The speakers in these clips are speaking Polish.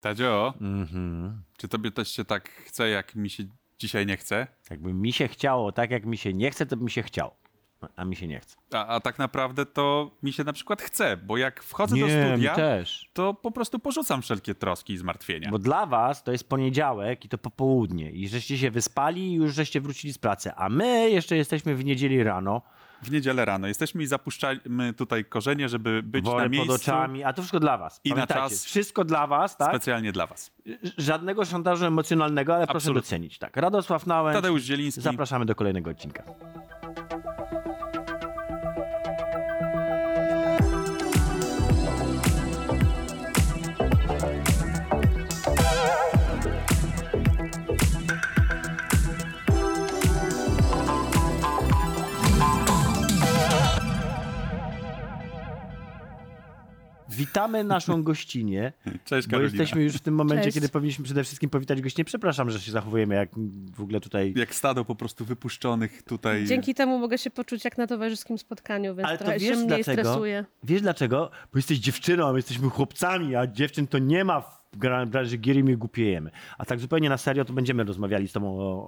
Tadzio, Mhm. czy tobie też się tak chce, jak mi się dzisiaj nie chce? Jakby mi się chciało tak, jak mi się nie chce, to by mi się chciało. A mi się nie chce. A, a tak naprawdę to mi się na przykład chce, bo jak wchodzę do Nie, studia, mi też. to po prostu porzucam wszelkie troski i zmartwienia. Bo dla was to jest poniedziałek i to popołudnie i żeście się wyspali i już żeście wrócili z pracy, a my jeszcze jesteśmy w niedzieli rano, W niedzielę rano jesteśmy i zapuszczamy tutaj korzenie, żeby być na wolę miejscu pod oczami, a to wszystko dla was. I na czas. Wszystko dla was, tak? specjalnie dla was. Żadnego szantażu emocjonalnego, ale proszę Absolutnie. docenić. Tak, Radosław Nałęcz, Tadeusz Zieliński. zapraszamy do kolejnego odcinka. Witamy naszą gościnię, Cześć bo Karolina. jesteśmy już w tym momencie, Cześć. kiedy powinniśmy przede wszystkim powitać gościnie. Przepraszam, że się zachowujemy jak w ogóle tutaj... Jak stado po prostu wypuszczonych tutaj. Dzięki temu mogę się poczuć jak na towarzyskim spotkaniu, więc Ale to wiesz się mniej dlaczego? stresuję. Wiesz dlaczego? Bo jesteś dziewczyną, a my jesteśmy chłopcami, a dziewczyn to nie ma w branży gier i my głupiejemy. A tak zupełnie na serio to będziemy rozmawiali z tobą o,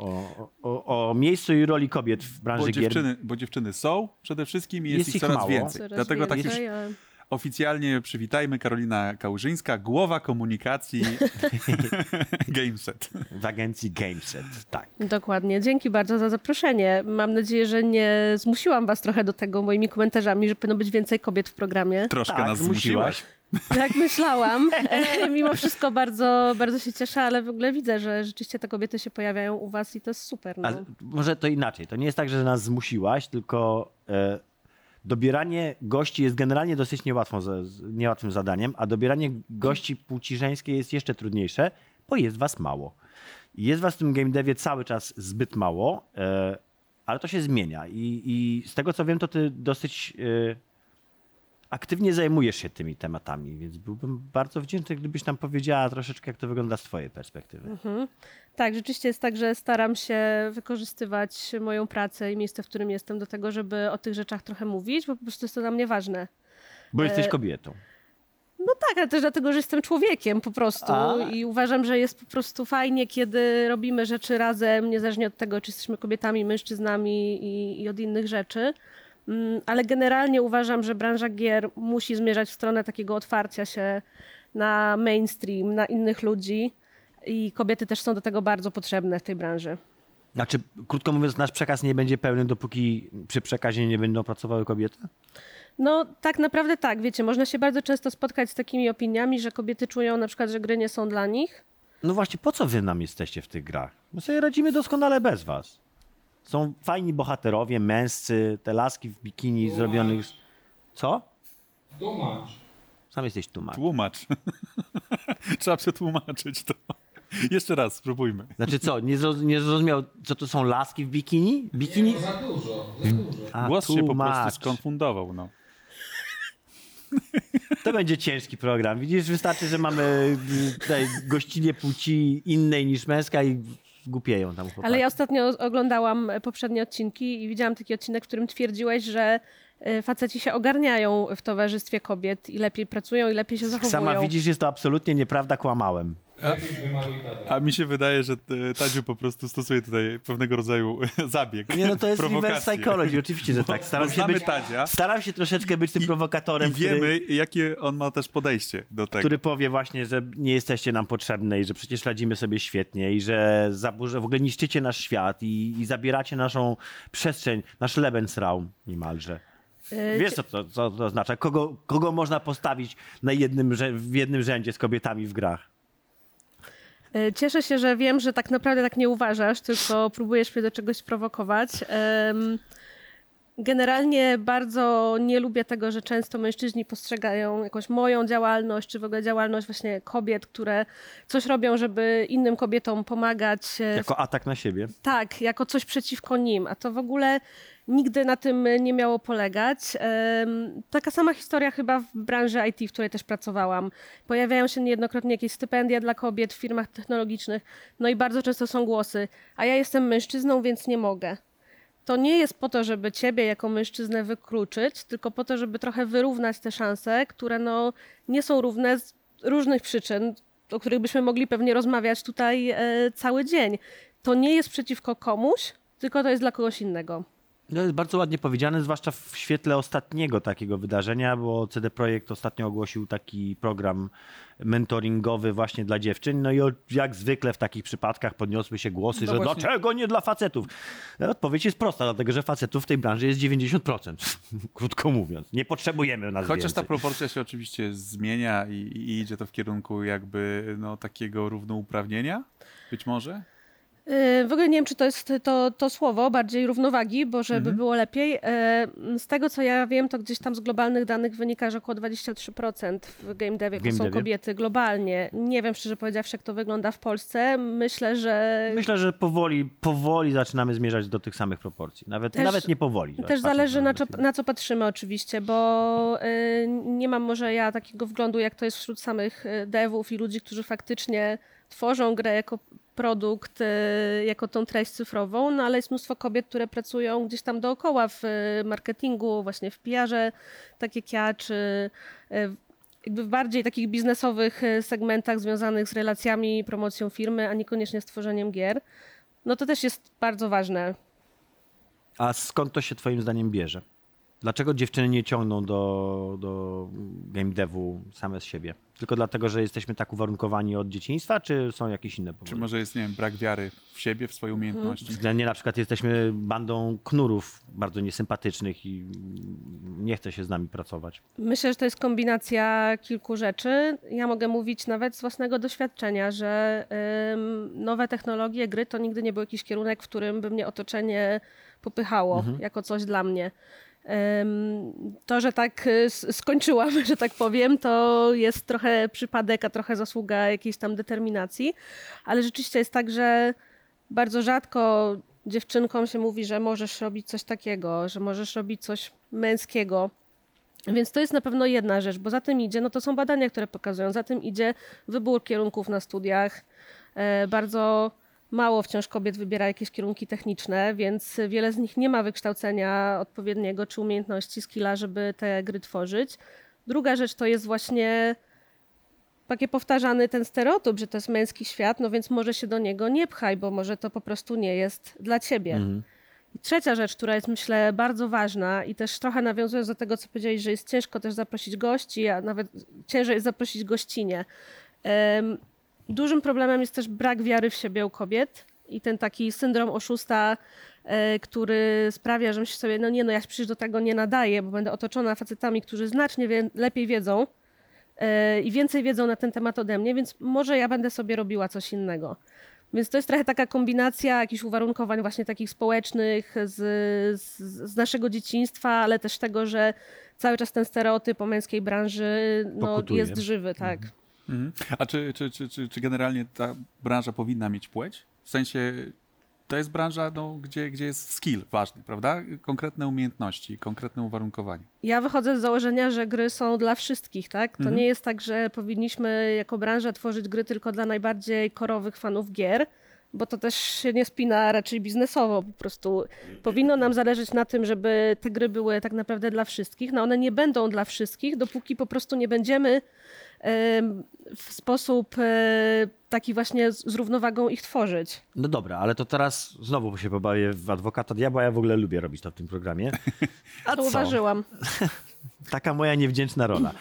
o, o, o miejscu i roli kobiet w branży Bo gier. dziewczyny, bo dziewczyny są przede wszystkim i jest, Jest ich ich coraz mało. więcej. Coraz Dlatego tak już więcej, ale- oficjalnie przywitajmy Karolina Kałużyńska, głowa komunikacji Gameset. W agencji Gameset, tak. Dokładnie. Dzięki bardzo za zaproszenie. Mam nadzieję, że nie zmusiłam was trochę do tego moimi komentarzami, że powinno być więcej kobiet w programie. Troszkę Tak, nas zmusiłaś. zmusiłaś. Tak myślałam. E, Mimo wszystko bardzo, bardzo się cieszę, ale w ogóle widzę, że rzeczywiście te kobiety się pojawiają u was i to jest super. No. Może to inaczej. To nie jest tak, że nas zmusiłaś, tylko e, dobieranie gości jest generalnie dosyć niełatwą, niełatwym zadaniem, a dobieranie gości płci żeńskiej jest jeszcze trudniejsze, bo jest was mało. Jest was w tym game devie cały czas zbyt mało, e, ale to się zmienia. I, I z tego co wiem, to ty dosyć e, aktywnie zajmujesz się tymi tematami, więc byłbym bardzo wdzięczny, gdybyś nam powiedziała troszeczkę, jak to wygląda z twojej perspektywy. Tak, rzeczywiście jest tak, że staram się wykorzystywać moją pracę i miejsce, w którym jestem do tego, żeby o tych rzeczach trochę mówić, bo po prostu jest to dla mnie ważne. Bo jesteś E, kobietą. No tak, ale też dlatego, że jestem człowiekiem po prostu A. i uważam, że jest po prostu fajnie, kiedy robimy rzeczy razem, niezależnie od tego, czy jesteśmy kobietami, mężczyznami i, i od innych rzeczy. Mm, Ale generalnie uważam, że branża gier musi zmierzać w stronę takiego otwarcia się na mainstream, na innych ludzi i kobiety też są do tego bardzo potrzebne w tej branży. Znaczy, krótko mówiąc, nasz przekaz nie będzie pełny, dopóki przy przekazie nie będą pracowały kobiety? No tak naprawdę tak, wiecie, można się bardzo często spotkać z takimi opiniami, że kobiety czują na przykład, że gry nie są dla nich. No właśnie, po co wy nam jesteście w tych grach? My sobie radzimy doskonale bez was. Są fajni bohaterowie, męscy, te laski w bikini zrobionych... z- Co? Tłumacz. Sam jesteś tłumacz. Tłumacz. Trzeba przetłumaczyć to. Jeszcze raz, spróbujmy. Znaczy co, nie, zroz- nie zrozumiał, co to są laski w bikini? Bikini? Nie, no za dużo, za dużo. A, Głos się po prostu skonfundował. No. To będzie ciężki program. Widzisz, wystarczy, że mamy y, tutaj gościnie płci innej niż męska i głupieją tam chłopaki. Ale ja ostatnio oglądałam poprzednie odcinki i widziałam taki odcinek, w którym twierdziłeś, że e, faceci się ogarniają w towarzystwie kobiet i lepiej pracują i lepiej się zachowują. Sama widzisz, jest to absolutnie nieprawda, kłamałem. A mi się wydaje, że e, Tadziu po prostu stosuje tutaj pewnego rodzaju zabieg. Nie, no to jest reverse psychology, oczywiście, że tak. Staram się, być, Tadzia. staram się troszeczkę być tym I- prowokatorem, I wiemy, który, jakie on ma też podejście do tego. który powie właśnie, że nie jesteście nam potrzebne i że przecież radzimy sobie świetnie i że zaburze, w ogóle niszczycie nasz świat i, i zabieracie naszą przestrzeń, nasz Lebensraum niemalże. E, Wiesz, co to, co to oznacza? Kogo, kogo można postawić na jednym, w jednym rzędzie z kobietami w grach? E, Cieszę się, że wiem, że tak naprawdę tak nie uważasz, tylko próbujesz mnie do czegoś prowokować. Generalnie bardzo nie lubię tego, że często mężczyźni postrzegają jakąś moją działalność, czy w ogóle działalność właśnie kobiet, które coś robią, żeby innym kobietom pomagać. e, Jako atak na siebie. Tak, jako coś przeciwko nim, a to w ogóle nigdy na tym nie miało polegać. Taka sama historia chyba w branży IT, w której też pracowałam. Pojawiają się niejednokrotnie jakieś stypendia dla kobiet w firmach technologicznych, no i bardzo często są głosy, a ja jestem mężczyzną, więc nie mogę. To nie jest po to, żeby ciebie jako mężczyznę wykluczyć, tylko po to, żeby trochę wyrównać te szanse, które no nie są równe z różnych przyczyn. o których byśmy mogli pewnie rozmawiać tutaj e, cały dzień. To nie jest przeciwko komuś, tylko to jest dla kogoś innego. To jest bardzo ładnie powiedziane, zwłaszcza w świetle ostatniego takiego wydarzenia, bo CD Projekt ostatnio ogłosił taki program mentoringowy właśnie dla dziewczyn. No i jak zwykle w takich przypadkach podniosły się głosy, No że właśnie. dlaczego nie dla facetów? No, Odpowiedź jest prosta, dlatego że facetów w tej branży jest 90%, krótko mówiąc. Nie potrzebujemy nas Chociaż ta więcej. proporcja się oczywiście zmienia i, i idzie to w kierunku jakby no, takiego równouprawnienia, być może. Yy, W ogóle nie wiem, czy to jest to, to słowo, bardziej równowagi, bo żeby Mhm. było lepiej. Yy, Z tego, co ja wiem, to gdzieś tam z globalnych danych wynika, że około 23% w game devie game są devie? kobiety globalnie. Nie wiem, szczerze powiedziawszy, jak to wygląda w Polsce. Myślę, że Myślę, że powoli, powoli zaczynamy zmierzać do tych samych proporcji. Nawet, Też- nawet nie powoli. Też zależy na, co, na co patrzymy oczywiście, bo y, nie mam może ja takiego wglądu, jak to jest wśród samych y, devów i ludzi, którzy faktycznie tworzą grę jako produkt, y, jako tą treść cyfrową, no ale jest mnóstwo kobiet, które pracują gdzieś tam dookoła w y, marketingu, właśnie w PR-ze, tak jak ja, czy y, jakby w bardziej takich biznesowych segmentach związanych z relacjami promocją firmy, a niekoniecznie z tworzeniem gier. No to też jest bardzo ważne. A skąd to się twoim zdaniem bierze? Dlaczego dziewczyny nie ciągną do, do game devu same z siebie? Tylko dlatego, że jesteśmy tak uwarunkowani od dzieciństwa, czy są jakieś inne Czy powody? może jest, nie wiem, brak wiary w siebie, w swoje umiejętności? Względnie na przykład jesteśmy bandą knurów bardzo niesympatycznych i nie chce się z nami pracować. Myślę, że to jest kombinacja kilku rzeczy. Ja mogę mówić nawet z własnego doświadczenia, że ym, nowe technologie, gry to nigdy nie był jakiś kierunek, w którym by mnie otoczenie popychało jako coś dla mnie. To, że tak y, skończyłam, że tak powiem, to jest trochę przypadek, a trochę zasługa jakiejś tam determinacji, ale rzeczywiście jest tak, że bardzo rzadko dziewczynkom się mówi, że możesz robić coś takiego, że możesz robić coś męskiego. Więc to jest na pewno jedna rzecz, bo za tym idzie, no to są badania, które pokazują, za tym idzie wybór kierunków na studiach. E, bardzo mało wciąż kobiet wybiera jakieś kierunki techniczne, więc wiele z nich nie ma wykształcenia odpowiedniego czy umiejętności, skilla, żeby te gry tworzyć. Druga rzecz to jest właśnie takie powtarzany ten stereotyp, że to jest męski świat, no więc może się do niego nie pchaj, bo może to po prostu nie jest dla ciebie. I trzecia rzecz, która jest myślę bardzo ważna i też trochę nawiązując do tego, co powiedziałeś, że jest ciężko też zaprosić gości, a nawet ciężej jest zaprosić gościnie. Dużym problemem jest też brak wiary w siebie u kobiet i ten taki syndrom oszusta, e, który sprawia, że myślisz sobie, no nie, no ja się przecież do tego nie nadaję, bo będę otoczona facetami, którzy znacznie wie, lepiej wiedzą e, i więcej wiedzą na ten temat ode mnie, więc może ja będę sobie robiła coś innego. Więc to jest trochę taka kombinacja jakichś uwarunkowań właśnie takich społecznych z, z, z naszego dzieciństwa, ale też tego, że cały czas ten stereotyp o męskiej branży no, Pokutuje. jest żywy, tak. Mhm. A czy, czy, czy, czy, czy generalnie ta branża powinna mieć płeć? W sensie to jest branża, no, gdzie, gdzie jest skill ważny, prawda? Konkretne umiejętności, konkretne uwarunkowania. Ja wychodzę z założenia, że gry są dla wszystkich, tak? To Mhm. nie jest tak, że powinniśmy jako branża tworzyć gry tylko dla najbardziej korowych fanów gier, bo to też się nie spina raczej biznesowo. Po prostu powinno nam zależeć na tym, żeby te gry były tak naprawdę dla wszystkich. No one nie będą dla wszystkich, dopóki po prostu nie będziemy em, w sposób e, taki właśnie z równowagą ich tworzyć. No dobra, ale to teraz znowu się pobawię w adwokata diabła. Ja w ogóle lubię robić to w tym programie. A co? Zauważyłam. Taka moja niewdzięczna rola.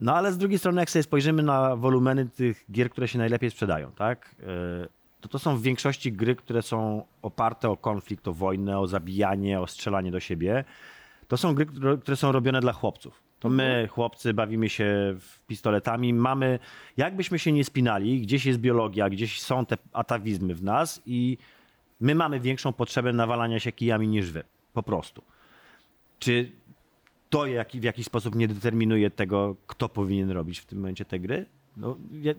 No ale z drugiej strony, jak sobie spojrzymy na wolumeny tych gier, które się najlepiej sprzedają, tak? Yy, To to są w większości gry, które są oparte o konflikt, o wojnę, o zabijanie, o strzelanie do siebie. To są gry, które są robione dla chłopców. To my, chłopcy, bawimy się pistoletami. Mamy, jakbyśmy się nie spinali, gdzieś jest biologia, gdzieś są te atawizmy w nas i my mamy większą potrzebę nawalania się kijami niż wy. Po prostu. Czy to jak, w jakiś sposób nie determinuje tego, kto powinien robić w tym momencie te gry? No, ja,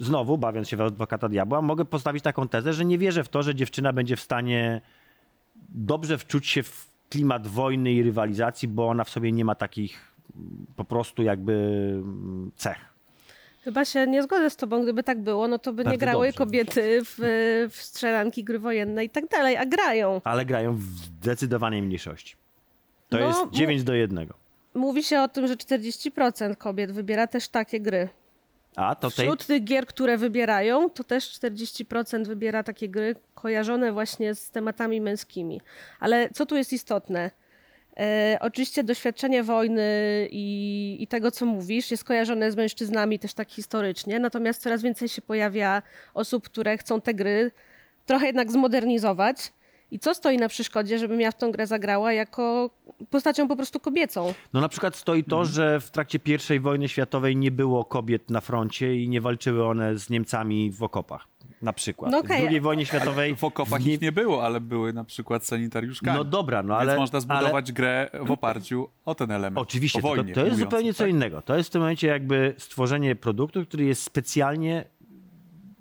znowu, bawiąc się w adwokata diabła, mogę postawić taką tezę, że nie wierzę w to, że dziewczyna będzie w stanie dobrze wczuć się w klimat wojny i rywalizacji, bo ona w sobie nie ma takich po prostu jakby cech. Chyba się nie zgodzę z tobą, gdyby tak było, no to by nie Bardzo grały dobrze. kobiety w, w strzelanki, gry wojenne i tak dalej, a grają. Ale grają w zdecydowanej mniejszości. To No, jest mu- 9 do 1. Mówi się o tym, że 40% kobiet wybiera też takie gry. A to tej... Wśród tych gier, które wybierają, to też 40% wybiera takie gry kojarzone właśnie z tematami męskimi. Ale co tu jest istotne? E, oczywiście doświadczenie wojny i, i tego, co mówisz, jest kojarzone z mężczyznami też tak historycznie, natomiast coraz więcej się pojawia osób, które chcą te gry trochę jednak zmodernizować. I co stoi na przeszkodzie, żebym ja w tą grę zagrała jako postacią po prostu kobiecą? No na przykład stoi to, że w trakcie I wojny światowej nie było kobiet na froncie i nie walczyły one z Niemcami w okopach. Na przykład. No okej. W II wojnie światowej... W okopach nie- ich nie było, ale były na przykład sanitariuszkami. No dobra, no Więc ale... można ale... zbudować grę w oparciu o ten element. Oczywiście, wojnie, to jest mówiąc, zupełnie co tak? innego. To jest w tym momencie jakby stworzenie produktu, który jest specjalnie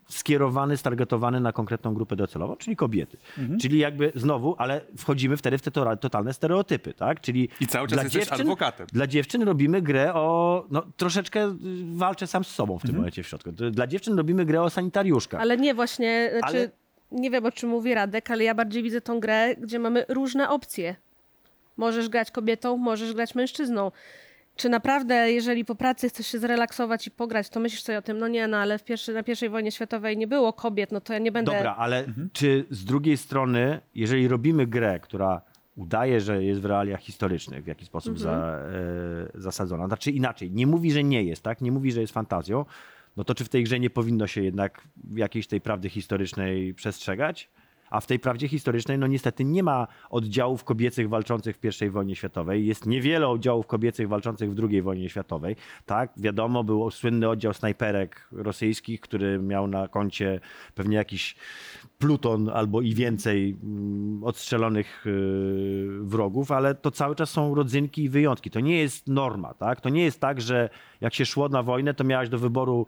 skierowany, stargetowany na konkretną grupę docelową, czyli kobiety. Mhm. Czyli jakby znowu, ale wchodzimy wtedy w te totalne stereotypy, tak? Czyli I cały czas dla jesteś dziewczyn, adwokatem. Dla dziewczyn robimy grę o, no troszeczkę y, walczę sam z sobą w Mhm. tym momencie w środku. Dla dziewczyn robimy grę o sanitariuszkach. Ale nie właśnie, znaczy, Ale- nie wiem o czym mówi Radek, ale ja bardziej widzę tą grę, gdzie mamy różne opcje. Możesz grać kobietą, możesz grać mężczyzną. Czy naprawdę, jeżeli po pracy chcesz się zrelaksować i pograć, to myślisz sobie o tym, no nie, no ale w pierwszej, na pierwszej wojnie światowej nie było kobiet, no to ja nie będę... Dobra, ale Mhm. czy z drugiej strony, jeżeli robimy grę, która udaje, że jest w realiach historycznych, w jakiś sposób za, Mhm. e, zasadzona, znaczy inaczej, nie mówi, że nie jest, tak? Nie mówi, że jest fantazją, no to czy w tej grze nie powinno się jednak jakiejś tej prawdy historycznej przestrzegać? A w tej prawdzie historycznej, no niestety nie ma oddziałów kobiecych walczących w I wojnie światowej. Jest niewiele oddziałów kobiecych walczących w II wojnie światowej. Tak, wiadomo, był słynny oddział snajperek rosyjskich, który miał na koncie pewnie jakiś pluton albo i więcej mm, odstrzelonych yy, wrogów, ale to cały czas są rodzynki i wyjątki. To nie jest norma, tak? To nie jest tak, że jak się szło na wojnę, to miałaś do wyboru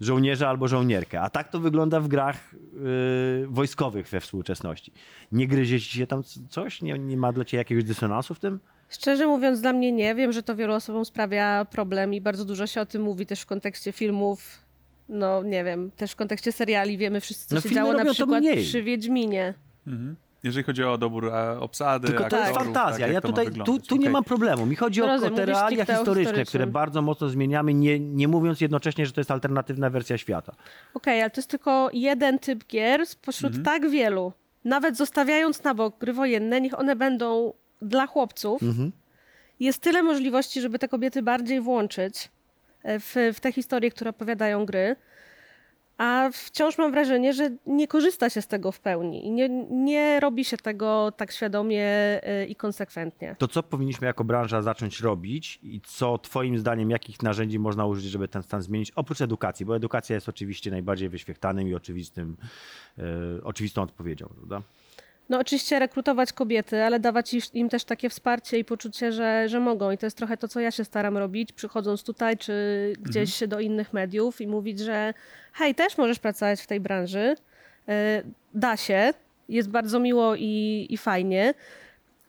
żołnierza albo żołnierkę. A tak to wygląda w grach yy, wojskowych we współczesności. Nie gryzie ci się tam coś? Nie, nie ma dla ciebie jakiegoś dysonansu w tym? Szczerze mówiąc, dla mnie nie. Wiem, że to wielu osobom sprawia problem i bardzo dużo się o tym mówi też w kontekście filmów. No nie wiem, też w kontekście seriali wiemy wszyscy, co No, się działo na przykład przy Wiedźminie. Jeżeli chodzi o dobór e, obsady, Tylko to jest aktorów, fantazja. tak, ja tutaj, tu, tu nie Okej. mam problemu. Mi chodzi o, No o te realia historyczne, które bardzo mocno zmieniamy, nie, nie mówiąc jednocześnie, że to jest alternatywna wersja świata. Okej, ale to jest tylko jeden typ gier spośród Mhm. tak wielu. Nawet zostawiając na bok gry wojenne, niech one będą dla chłopców. Mhm. Jest tyle możliwości, żeby te kobiety bardziej włączyć w, w te historie, które opowiadają gry. A wciąż mam wrażenie, że nie korzysta się z tego w pełni i nie, nie robi się tego tak świadomie e, i konsekwentnie. To co powinniśmy jako branża zacząć robić i co twoim zdaniem, jakich narzędzi można użyć, żeby ten stan zmienić, oprócz edukacji, bo edukacja jest oczywiście najbardziej wyświechtanym i oczywistym, e, oczywistą odpowiedzią, prawda? No oczywiście rekrutować kobiety, ale dawać im też takie wsparcie i poczucie, że, że mogą. I to jest trochę to, co ja się staram robić, przychodząc tutaj czy gdzieś do innych mediów i mówić, że hej, też możesz pracować w tej branży. E, Da się, jest bardzo miło i, i fajnie.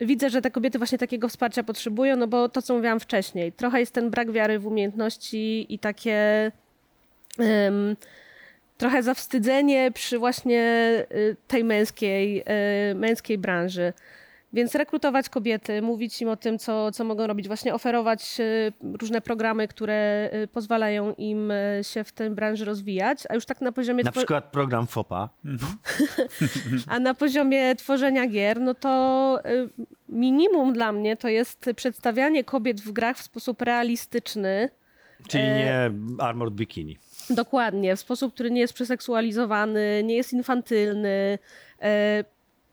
Widzę, że te kobiety właśnie takiego wsparcia potrzebują, no bo to, co mówiłam wcześniej, trochę jest ten brak wiary w umiejętności i takie em, trochę zawstydzenie przy właśnie y, tej męskiej, y, męskiej branży. Więc rekrutować kobiety, mówić im o tym, co, co mogą robić, właśnie oferować y, różne programy, które pozwalają im się w tej branży rozwijać, a już tak na poziomie, Na przykład program FOPA. a na poziomie tworzenia gier, no to minimum dla mnie to jest przedstawianie kobiet w grach w sposób realistyczny, Czyli E, nie Armored Bikini. Dokładnie, w sposób, który nie jest przeseksualizowany, nie jest infantylny. E,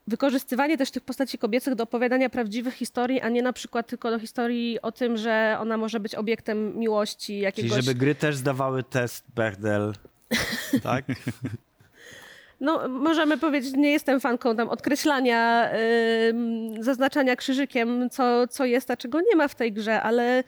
Wykorzystywanie też tych postaci kobiecych do opowiadania prawdziwych historii, a nie na przykład tylko do historii o tym, że ona może być obiektem miłości Czyli jakiegoś. żeby gry też zdawały test Bechdel. tak? No, możemy powiedzieć, nie jestem fanką tam odkreślania, ym, zaznaczania krzyżykiem, co, co jest, a czego nie ma w tej grze, ale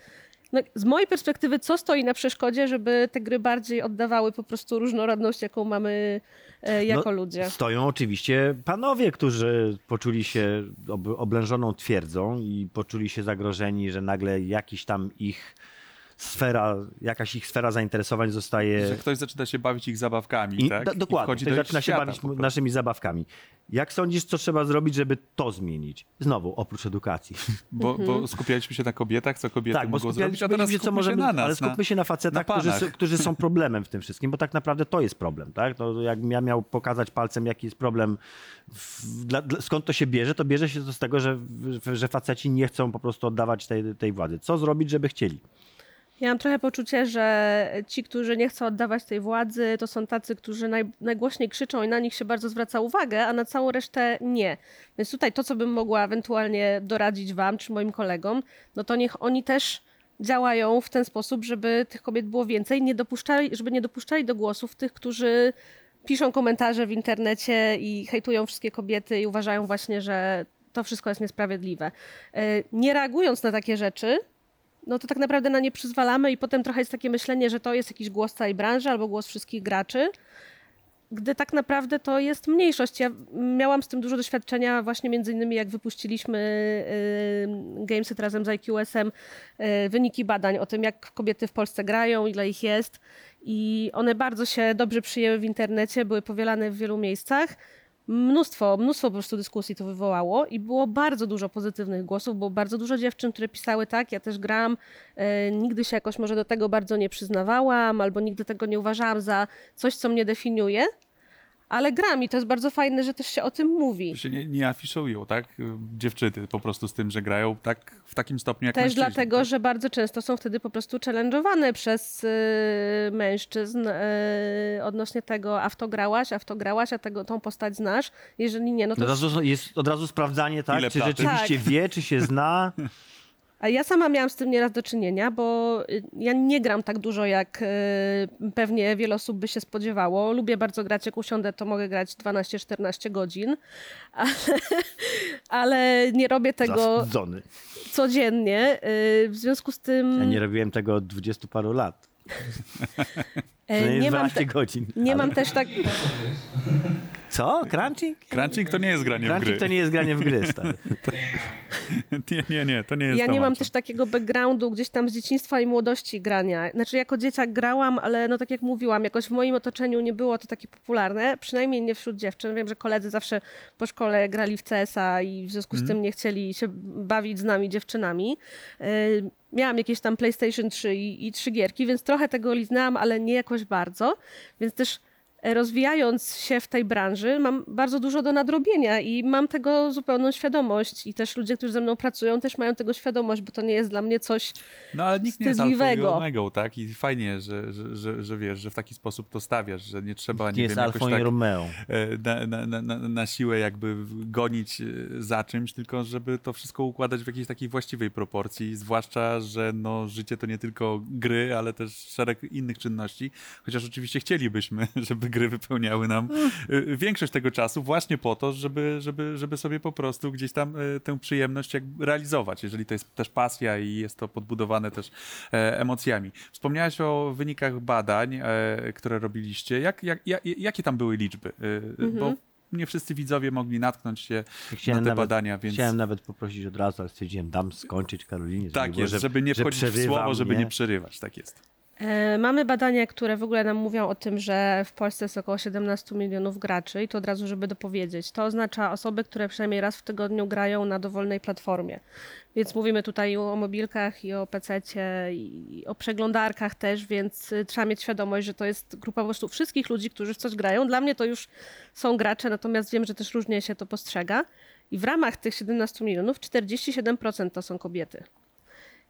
no, z mojej perspektywy, co stoi na przeszkodzie, żeby te gry bardziej oddawały po prostu różnorodność, jaką mamy e, jako No, ludzie. Stoją oczywiście panowie, którzy poczuli się ob- oblężoną twierdzą i poczuli się zagrożeni, że nagle jakiś tam ich sfera, jakaś ich sfera zainteresowań zostaje... Że ktoś zaczyna się bawić ich zabawkami, I, tak? I dokładnie, wchodzi ktoś do ich zaczyna się bawić naszymi zabawkami. Jak sądzisz, co trzeba zrobić, żeby to zmienić? Znowu, oprócz edukacji. Bo, bo skupialiśmy się na kobietach, co kobiety tak, mogą zrobić, a teraz się, co skupmy się możemy, na nas. ale skupmy na... się na facetach, na którzy, którzy są problemem w tym wszystkim, bo tak naprawdę to jest problem. Tak? To jak ja miał pokazać palcem, jaki jest problem, w, dla, skąd to się bierze, to bierze się to z tego, że, że faceci nie chcą po prostu oddawać tej, tej władzy. Co zrobić, żeby chcieli? Ja mam trochę poczucie, że ci, którzy nie chcą oddawać tej władzy, to są tacy, którzy naj, najgłośniej krzyczą i na nich się bardzo zwraca uwagę, a na całą resztę nie. Więc tutaj to, co bym mogła ewentualnie doradzić wam czy moim kolegom, no to niech oni też działają w ten sposób, żeby tych kobiet było więcej, nie dopuszczali, żeby nie dopuszczali do głosów tych, którzy piszą komentarze w internecie i hejtują wszystkie kobiety i uważają właśnie, że to wszystko jest niesprawiedliwe. E, Nie reagując na takie rzeczy, no to tak naprawdę na nie przyzwalamy i potem trochę jest takie myślenie, że to jest jakiś głos całej branży albo głos wszystkich graczy, gdy tak naprawdę to jest mniejszość. Ja miałam z tym dużo doświadczenia właśnie między innymi jak wypuściliśmy y, Gameset razem z IQS-em y, wyniki badań o tym, jak kobiety w Polsce grają, ile ich jest i one bardzo się dobrze przyjęły w internecie, były powielane w wielu miejscach. Mnóstwo, mnóstwo po prostu dyskusji to wywołało i było bardzo dużo pozytywnych głosów, było bardzo dużo dziewczyn, które pisały tak, ja też gram, e, nigdy się jakoś może do tego bardzo nie przyznawałam, albo nigdy tego nie uważałam za coś, co mnie definiuje, ale gram i to jest bardzo fajne, że też się o tym mówi. się nie, nie afiszują, tak? Dziewczyny po prostu z tym, że grają tak w takim stopniu jak Też mężczyźni. dlatego, tak? że bardzo często są wtedy po prostu challenge'owane przez y, mężczyzn y, odnośnie tego, a w to grałaś, a w to grałaś, a tego, tą postać znasz. Jeżeli nie, no to Od razu jest od razu sprawdzanie, tak? Ile czy platy? rzeczywiście Tak. wie, czy się zna. A ja sama miałam z tym nieraz do czynienia, bo y, ja nie gram tak dużo, jak y, pewnie wiele osób by się spodziewało. Lubię bardzo grać, jak usiądę, to mogę grać 12-14 godzin, ale, ale nie robię tego Zawstydzony. codziennie. y, W związku z tym Ja nie robiłem tego od dwudziestu paru lat. e, To nie, nie, mam, 12 te, godzin. nie Ale- mam też tak... Co? Crunching? Crunching to nie jest granie w Crunching gry. to nie jest granie w gry, stary. Nie, nie, nie, to nie jest Ja nie mam też takiego backgroundu gdzieś tam z dzieciństwa i młodości grania. Znaczy jako dzieciak grałam, ale no tak jak mówiłam, jakoś w moim otoczeniu nie było to takie popularne, przynajmniej nie wśród dziewczyn. Wiem, że koledzy zawsze po szkole grali w CS-a i w związku z tym nie chcieli się bawić z nami dziewczynami. Miałam jakieś tam PlayStation 3 i, i trzy gierki, więc trochę tego liznęłam, ale nie jakoś bardzo. Więc też rozwijając się w tej branży, mam bardzo dużo do nadrobienia i mam tego zupełną świadomość. I też ludzie, którzy ze mną pracują, też mają tego świadomość, bo to nie jest dla mnie coś. No ale nikt nie jest alfą tak? I fajnie, że, że, że, że wiesz, że w taki sposób to stawiasz, że nie trzeba, nie, Nie jest wiem, jakoś tak Romeo. e, na, na, na, na- na siłę jakby gonić e, za czymś, tylko żeby to wszystko układać w jakiejś takiej właściwej proporcji, zwłaszcza, że no, życie to nie tylko gry, ale też szereg innych czynności, chociaż oczywiście chcielibyśmy, żeby gry wypełniały nam e, większość tego czasu właśnie po to, żeby, żeby, żeby sobie po prostu gdzieś tam e, tę przyjemność jakby realizować, jeżeli to jest też pasja i jest to podbudowane też e, emocjami. Wspomniałeś o wynikach badań, e, które robiliście. Jak, jak, jak, jakie tam były liczby? E, Bo nie wszyscy widzowie mogli natknąć się Chciałem na te nawet, badania, więc chciałem nawet poprosić od razu, ale stwierdziłem, dam skończyć Karolinie. żeby tak było, jest, że- żeby nie że wchodzić w słowo, żeby nie przerywać. Tak jest. E, Mamy badania, które w ogóle nam mówią o tym, że w Polsce jest około 17 milionów graczy i to od razu, żeby dopowiedzieć. To oznacza osoby, które przynajmniej raz w tygodniu grają na dowolnej platformie. Więc mówimy tutaj o mobilkach i o PC-cie i o przeglądarkach też, więc y, trzeba mieć świadomość, że to jest grupa po prostu wszystkich ludzi, którzy w coś grają. Dla mnie to już są gracze, natomiast wiem, że też różnie się to postrzega. I w ramach tych 17 milionów 47% to są kobiety.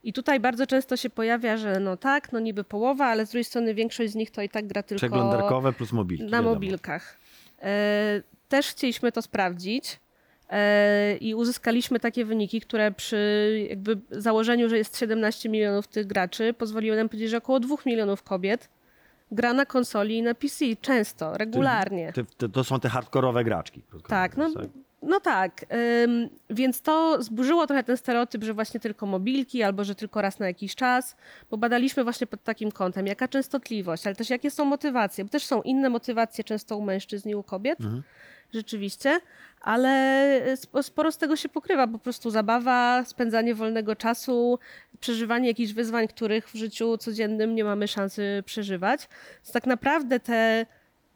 I tutaj bardzo często się pojawia, że no tak, no niby połowa, ale z drugiej strony większość z nich to i tak gra tylko Przeglądarkowe plus mobilki. na wiadomo. mobilkach. E, też chcieliśmy to sprawdzić e, i uzyskaliśmy takie wyniki, które przy jakby założeniu, że jest 17 milionów tych graczy, pozwoliły nam powiedzieć, że około 2 milionów kobiet gra na konsoli i na PC często, regularnie. Te, te, to są te hardkorowe graczki. Tak, no, tak? No tak. Ym, więc to zburzyło trochę ten stereotyp, że właśnie tylko mobilki albo że tylko raz na jakiś czas, bo badaliśmy właśnie pod takim kątem, jaka częstotliwość, ale też jakie są motywacje, bo też są inne motywacje często u mężczyzn i u kobiet. rzeczywiście, ale sp- sporo z tego się pokrywa. Po prostu zabawa, spędzanie wolnego czasu, przeżywanie jakichś wyzwań, których w życiu codziennym nie mamy szansy przeżywać. Więc tak naprawdę te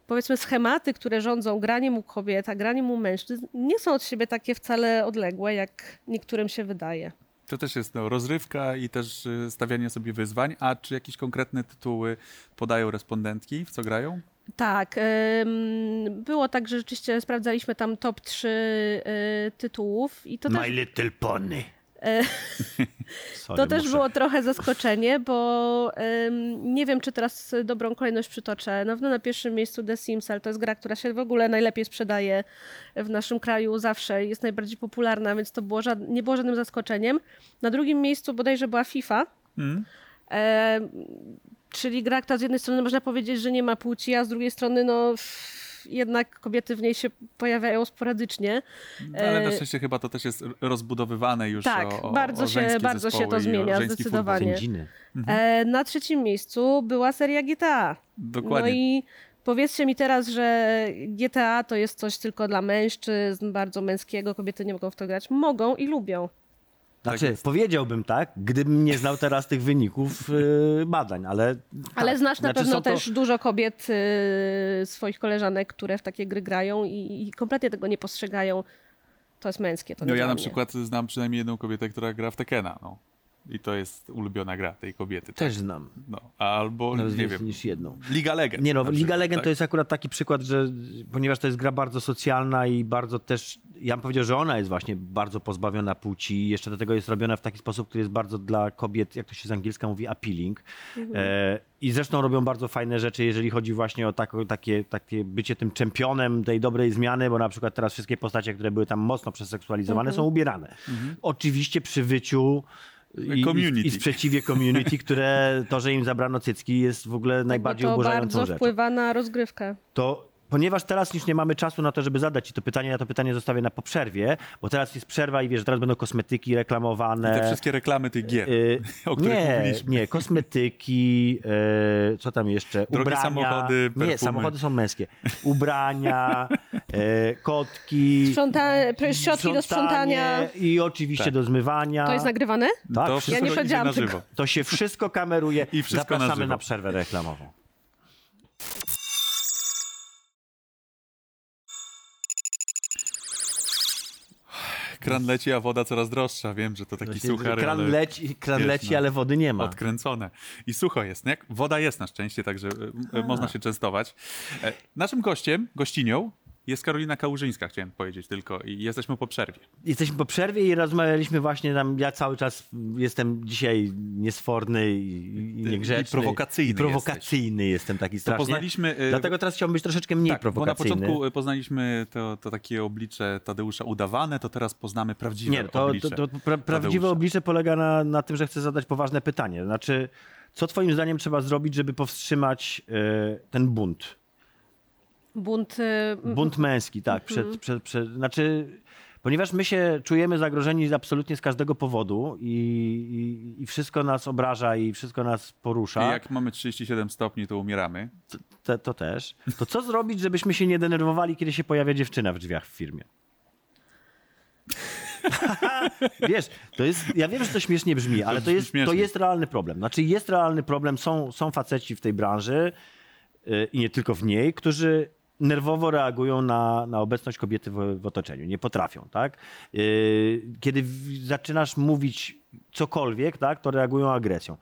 powiedzmy schematy, które rządzą graniem u kobiet, a graniem u mężczyzn, nie są od siebie takie wcale odległe, jak niektórym się wydaje. To też jest no, rozrywka i też y, stawianie sobie wyzwań. A czy jakieś konkretne tytuły podają respondentki, w co grają? Tak, było tak, że rzeczywiście sprawdzaliśmy tam top 3 y, tytułów i to My też, Little Pony. E, Sorry, to też muszę. było trochę zaskoczenie, bo ym, nie wiem, czy teraz dobrą kolejność przytoczę. Na pewno na pierwszym miejscu The Sims, ale to jest gra, która się w ogóle najlepiej sprzedaje w naszym kraju zawsze jest najbardziej popularna, więc to było nie było żadnym zaskoczeniem. Na drugim miejscu bodajże była FIFA. Mm? E, czyli gra, która z jednej strony można powiedzieć, że nie ma płci, a z drugiej strony no jednak kobiety w niej się pojawiają sporadycznie. No, ale na E, szczęście chyba to też jest rozbudowane już tak, o, o, bardzo o się- bardzo się to zmienia, zdecydowanie. Sędziny. E, na trzecim miejscu była seria GTA. Dokładnie. No i powiedzcie mi teraz, że GTA to jest coś tylko dla mężczyzn, bardzo męskiego, kobiety nie mogą w to grać. Mogą i lubią. Znaczy, jest. powiedziałbym tak, gdybym nie znał teraz tych wyników y, badań, ale. Ale tak. znasz na Znaczy, pewno to- też dużo kobiet, y, swoich koleżanek, które w takie gry grają i, i kompletnie tego nie postrzegają. To jest męskie. To No nie ja na mnie. przykład znam przynajmniej jedną kobietę, która gra w Tekena. No. I to jest ulubiona gra tej kobiety. tak? Też znam. No, albo Nawet nie wiem. niż jedną. Liga Legend. Nie no, Liga przykład, Legend tak? to jest akurat taki przykład, że ponieważ to jest gra bardzo socjalna i bardzo też, ja bym powiedział, że ona jest właśnie bardzo pozbawiona płci i jeszcze do tego jest robiona w taki sposób, który jest bardzo dla kobiet, jak to się z angielska mówi, appealing. E, I zresztą robią bardzo fajne rzeczy, jeżeli chodzi właśnie o tako, takie, takie bycie tym czempionem tej dobrej zmiany, bo na przykład teraz wszystkie postacie, które były tam mocno przeseksualizowane są ubierane. Oczywiście przy wyciu i, Community. i sprzeciwie community, które to, że im zabrano cycki jest w ogóle najbardziej Bo to oburzającą bardzo rzeczą. wpływa na rozgrywkę. To ponieważ teraz już nie mamy czasu na to, żeby zadać ci to pytanie, ja to pytanie zostawię na po przerwie, bo teraz jest przerwa i wiesz, teraz będą kosmetyki I reklamowane. te wszystkie reklamy tych gier, Y, o których nie, mówiliśmy. nie, kosmetyki, y, co tam jeszcze? Drogie Ubrania. samochody, Nie, perfumy. samochody są męskie. Ubrania, y, kotki. Sprząta... Środki do sprzątania. I oczywiście Tak. do zmywania. To jest nagrywane? Tak, to wszystko wszystko nie powiedziałam na żywo. To się wszystko kameruje. I wszystko na Zapraszamy żywo. na przerwę reklamową. Kran leci, a woda coraz droższa. Wiem, że to taki Właśnie suchar, kran ale leci, kran wiesz, leci no, ale wody nie ma. odkręcone. I sucho jest. Nie? Woda jest na szczęście, także e, e, można się częstować. E, Naszym gościem, gościnią jest Karolina Kałużyńska, chciałem powiedzieć tylko. I jesteśmy po przerwie. Jesteśmy po przerwie i rozmawialiśmy właśnie tam, ja cały czas jestem dzisiaj niesforny i, i niegrzeczny. I prowokacyjny I prowokacyjny jestem taki To strasznie. poznaliśmy... e, Dlatego teraz chciałbym być troszeczkę mniej tak, bo na prowokacyjny. początku e, poznaliśmy to, to takie oblicze Tadeusza udawane, to teraz poznamy prawdziwe Nie, to, oblicze to, to pra, prawdziwe Tadeusza. oblicze polega na, na tym, że chcę zadać poważne pytanie. Znaczy, co twoim zdaniem trzeba zrobić, żeby powstrzymać e, ten bunt? Bunt. y, Bunt męski, tak. Przed, przed, przed, znaczy, ponieważ my się czujemy zagrożeni absolutnie z każdego powodu i, i, i wszystko nas obraża i wszystko nas I porusza, jak mamy 37 stopni, to umieramy. to, to też, to co zrobić, żebyśmy się nie denerwowali, kiedy się pojawia dziewczyna w drzwiach w firmie? Wiesz, to jest, ja wiem, że to śmiesznie brzmi, ale to jest, to jest realny problem. Znaczy jest realny problem, są, są faceci w tej branży yy, i nie tylko w niej, którzy nerwowo reagują na, na obecność kobiety w, w otoczeniu. Nie potrafią, tak? Yy, kiedy w, zaczynasz mówić cokolwiek, tak, to reagują agresją.